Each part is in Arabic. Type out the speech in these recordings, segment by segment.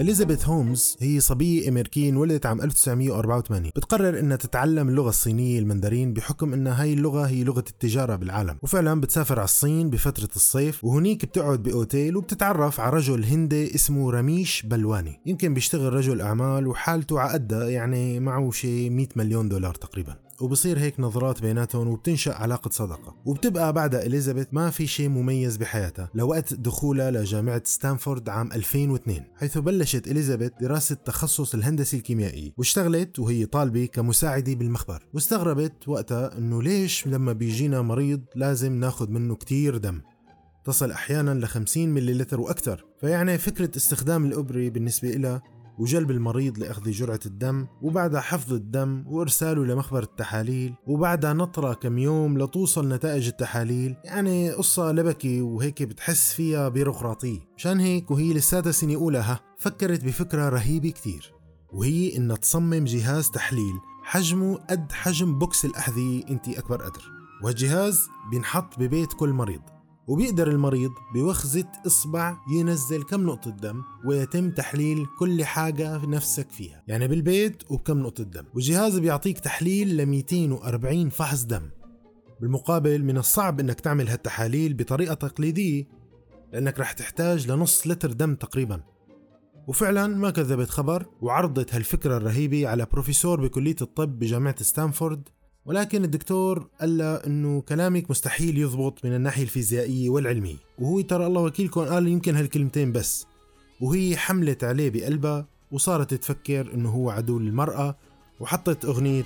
إليزابيث هومز هي صبية أمريكية انولدت عام 1984 بتقرر إنها تتعلم اللغة الصينية المندرين بحكم إن هاي اللغة هي لغة التجارة بالعالم. وفعلا بتسافر على الصين بفترة الصيف وهنيك بتقعد بأوتيل وبتتعرف على رجل هندي اسمه رميش بلواني. يمكن بيشتغل رجل أعمال وحالته عقدة يعني معه شيء 100 مليون دولار تقريبا. وبصير هيك نظرات بيناتهم وبتنشأ علاقة صداقة وبتبقى بعدها إليزابيث ما في شيء مميز بحياتها لوقت دخولها لجامعة ستانفورد عام 2002 حيث بلشت إليزابيث دراسة تخصص الهندسة الكيميائية واشتغلت وهي طالبة كمساعدة بالمخبر. واستغربت وقتها إنه ليش لما بيجينا مريض لازم ناخذ منه كتير دم؟ تصل أحيانا ل 50 مليلتر وأكثر فيعني فكرة استخدام الأبرة بالنسبة لها وجلب المريض لأخذ جرعة الدم وبعدها حفظ الدم وإرساله لمخبر التحاليل وبعدها نطرة كم يوم لتوصل نتائج التحاليل يعني قصة لبكي وهيك بتحس فيها بيروقراطية. مشان هيك وهي لساتها سنة أولى فكرت بفكرة رهيبة كتير وهي إنها تصمم جهاز تحليل حجمه قد حجم بوكس الأحذية انت أكبر قدر. والجهاز بينحط ببيت كل مريض. وبيقدر المريض بوخزة إصبع ينزل كم نقطة دم ويتم تحليل كل حاجة في نفسك فيها. يعني بالبيت وبكم نقطة دم. والجهاز بيعطيك تحليل ل 240 فحص دم. بالمقابل من الصعب إنك تعمل هالتحاليل بطريقة تقليدية لأنك رح تحتاج لنص لتر دم تقريبا. وفعلا ما كذبت خبر وعرضت هالفكرة الرهيبة على بروفيسور بكلية الطب بجامعة ستانفورد ولكن الدكتور قال له إنه كلامك مستحيل يضبط من الناحية الفيزيائية والعلمية. وهو ترى الله وكيلكم قال يمكن هالكلمتين بس. وهي حملت عليه بقلبها وصارت تفكر إنه هو عدو للمرأة وحطت أغنية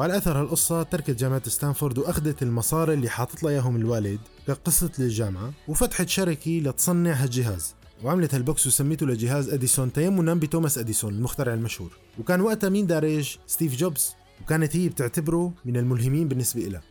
وعلى أثر هالقصة تركت جامعة ستانفورد وأخذت المصاري اللي حاطط لها إياهم الوالد كقسط للجامعة وفتحت شركة لتصنع هالجهاز وعملت هال box وسميته لجهاز أديسون تيمنا بتوماس أديسون المخترع المشهور. وكان وقتها مين دارج ستيف جوبز. وكانت هي بتعتبره من الملهمين بالنسبة لها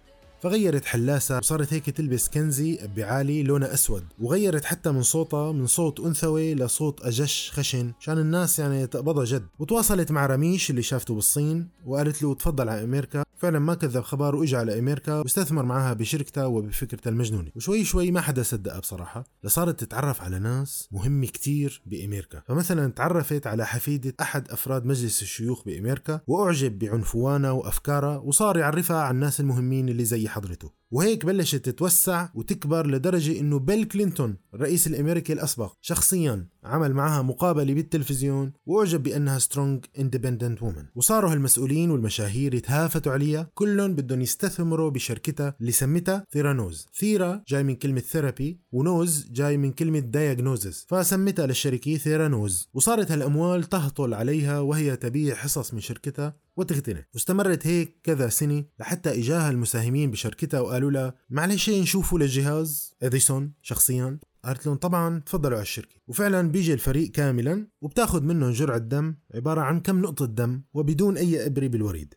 فغيرت حلاسة وصارت هيك تلبس كنزي بعالي لونه أسود وغيرت حتى من صوتها من صوت أنثوي لصوت أجش خشن عشان الناس يعني تقبضها جد. وتواصلت مع رميش اللي شافته بالصين وقالت له تفضل على أمريكا. فعلا ما كذب خبر واجى على أمريكا واستثمر معها بشركته وبفكرته المجنونة. وشوي شوي ما حدا صدقها بصراحة لصارت تتعرف على ناس مهمة كتير بأمريكا. فمثلا تعرفت على حفيدة أحد أفراد مجلس الشيوخ بأمريكا وأعجب بعنفوانها وأفكارها وصار يعرفها على الناس المهمين اللي زي حضرته. وهيك بلشت تتوسع وتكبر لدرجة إنه بيل كلينتون الرئيس الأمريكي الأسبق شخصيا عمل معها مقابلة بالتلفزيون وأعجب بأنها strong independent woman وصاروا هالمسؤولين والمشاهير يتهافتوا عليها كلهم بدهم يستثمروا بشركتها اللي سمتها ثيرانوز ثيرا جاي من كلمة therapy ونوز جاي من كلمة diagnosis فسمتها للشركة ثيرانوز وصارت هالأموال تهطل عليها وهي تبيع حصص من شركتها وتغتني واستمرت هيك كذا سنة لحتى إجاها المساهمين بشركتها وقالوا لها معلش نشوفوا للجهاز؟ إديسون شخصيا قالت لهم طبعا تفضلوا على الشركة. وفعلا بيجي الفريق كاملا وبتاخذ منهم جرعة دم عبارة عن كم نقطة دم وبدون أي إبرة بالوريد.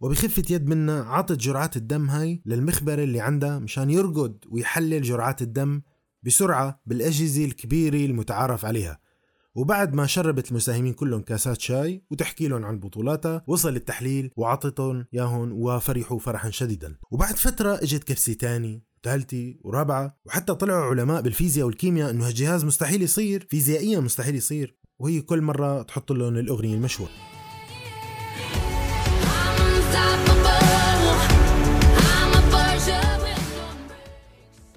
وبخفة يد منا عطت جرعات الدم هاي للمخبر اللي عندها مشان يرقد ويحلل جرعات الدم بسرعة بالأجهزة الكبيرة المتعارف عليها. وبعد ما شربت المساهمين كلهم كاسات شاي وتحكي لهم عن بطولاتها وصل التحليل وعطتهم ياهن وفرحوا فرحا شديدا. وبعد فترة إجت كبسة تاني ثالثة ورابعة وحتى طلعوا علماء بالفيزياء والكيمياء إنه هالجهاز مستحيل يصير فيزيائيا مستحيل يصير وهي كل مرة تحط لهم الأغنية المشهورة.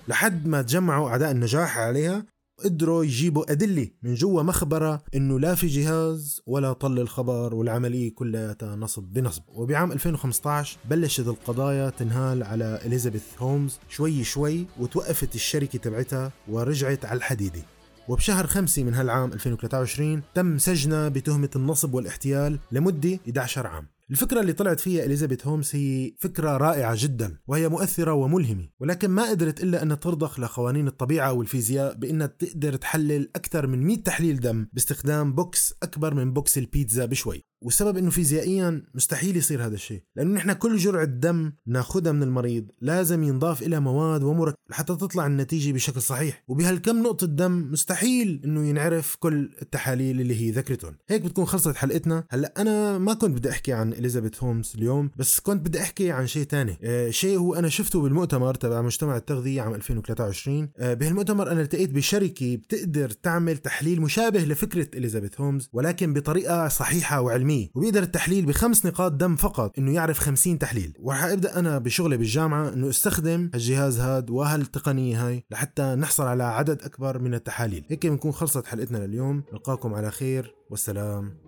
لحد ما تجمعوا أعداء النجاح عليها قدروا يجيبوا أدلة من جوا مختبرها إنه لا في جهاز ولا طل الخبر والعملية كلها نصب بنصب. وبعام 2015 بلشت القضايا تنهال على إليزابيث هومز شوي شوي وتوقفت الشركة تبعتها ورجعت على الحديدة. وبشهر خمسة من هالعام 2023 تم سجنها بتهمة النصب والاحتيال لمدة 11 عام. الفكرة اللي طلعت فيها إليزابيث هومز هي فكرة رائعة جدا وهي مؤثرة وملهمة. ولكن ما قدرت إلا أن ترضخ لقوانين الطبيعة والفيزياء بأنها تقدر تحلل أكثر من 100 تحليل دم باستخدام box أكبر من box البيتزا بشوي. والسبب إنه فيزيائيا مستحيل يصير هذا الشيء لأنه نحن كل جرعة دم ناخذها من المريض لازم ينضاف إلى مواد ومركب لحتى تطلع النتيجة بشكل صحيح. وبهالكم نقطة دم مستحيل إنه ينعرف كل التحاليل اللي هي ذكرتهم. هيك بتكون خلصت حلقتنا. هلأ أنا ما كنت بدي أحكي عن إليزابيث هومز اليوم. بس كنت بدي أحكي عن شيء ثاني آه شيء هو أنا شفته بالمؤتمر تبع مجتمع التغذية عام 2023 آه بهالمؤتمر أنا التقيت بشركة بتقدر تعمل تحليل مشابه لفكرة إليزابيث هومز ولكن بطريقة صحيحة وعلمية. وبيقدر التحليل بخمس نقاط دم فقط إنه يعرف 50 تحليل. وراح أبدأ أنا بشغلي بالجامعة إنه أستخدم الجهاز هاد وهالتقنيه هاي لحتى نحصل على عدد أكبر من التحاليل. هيك بنكون خلصت حلقتنا لليوم. نلقاكم على خير. والسلام.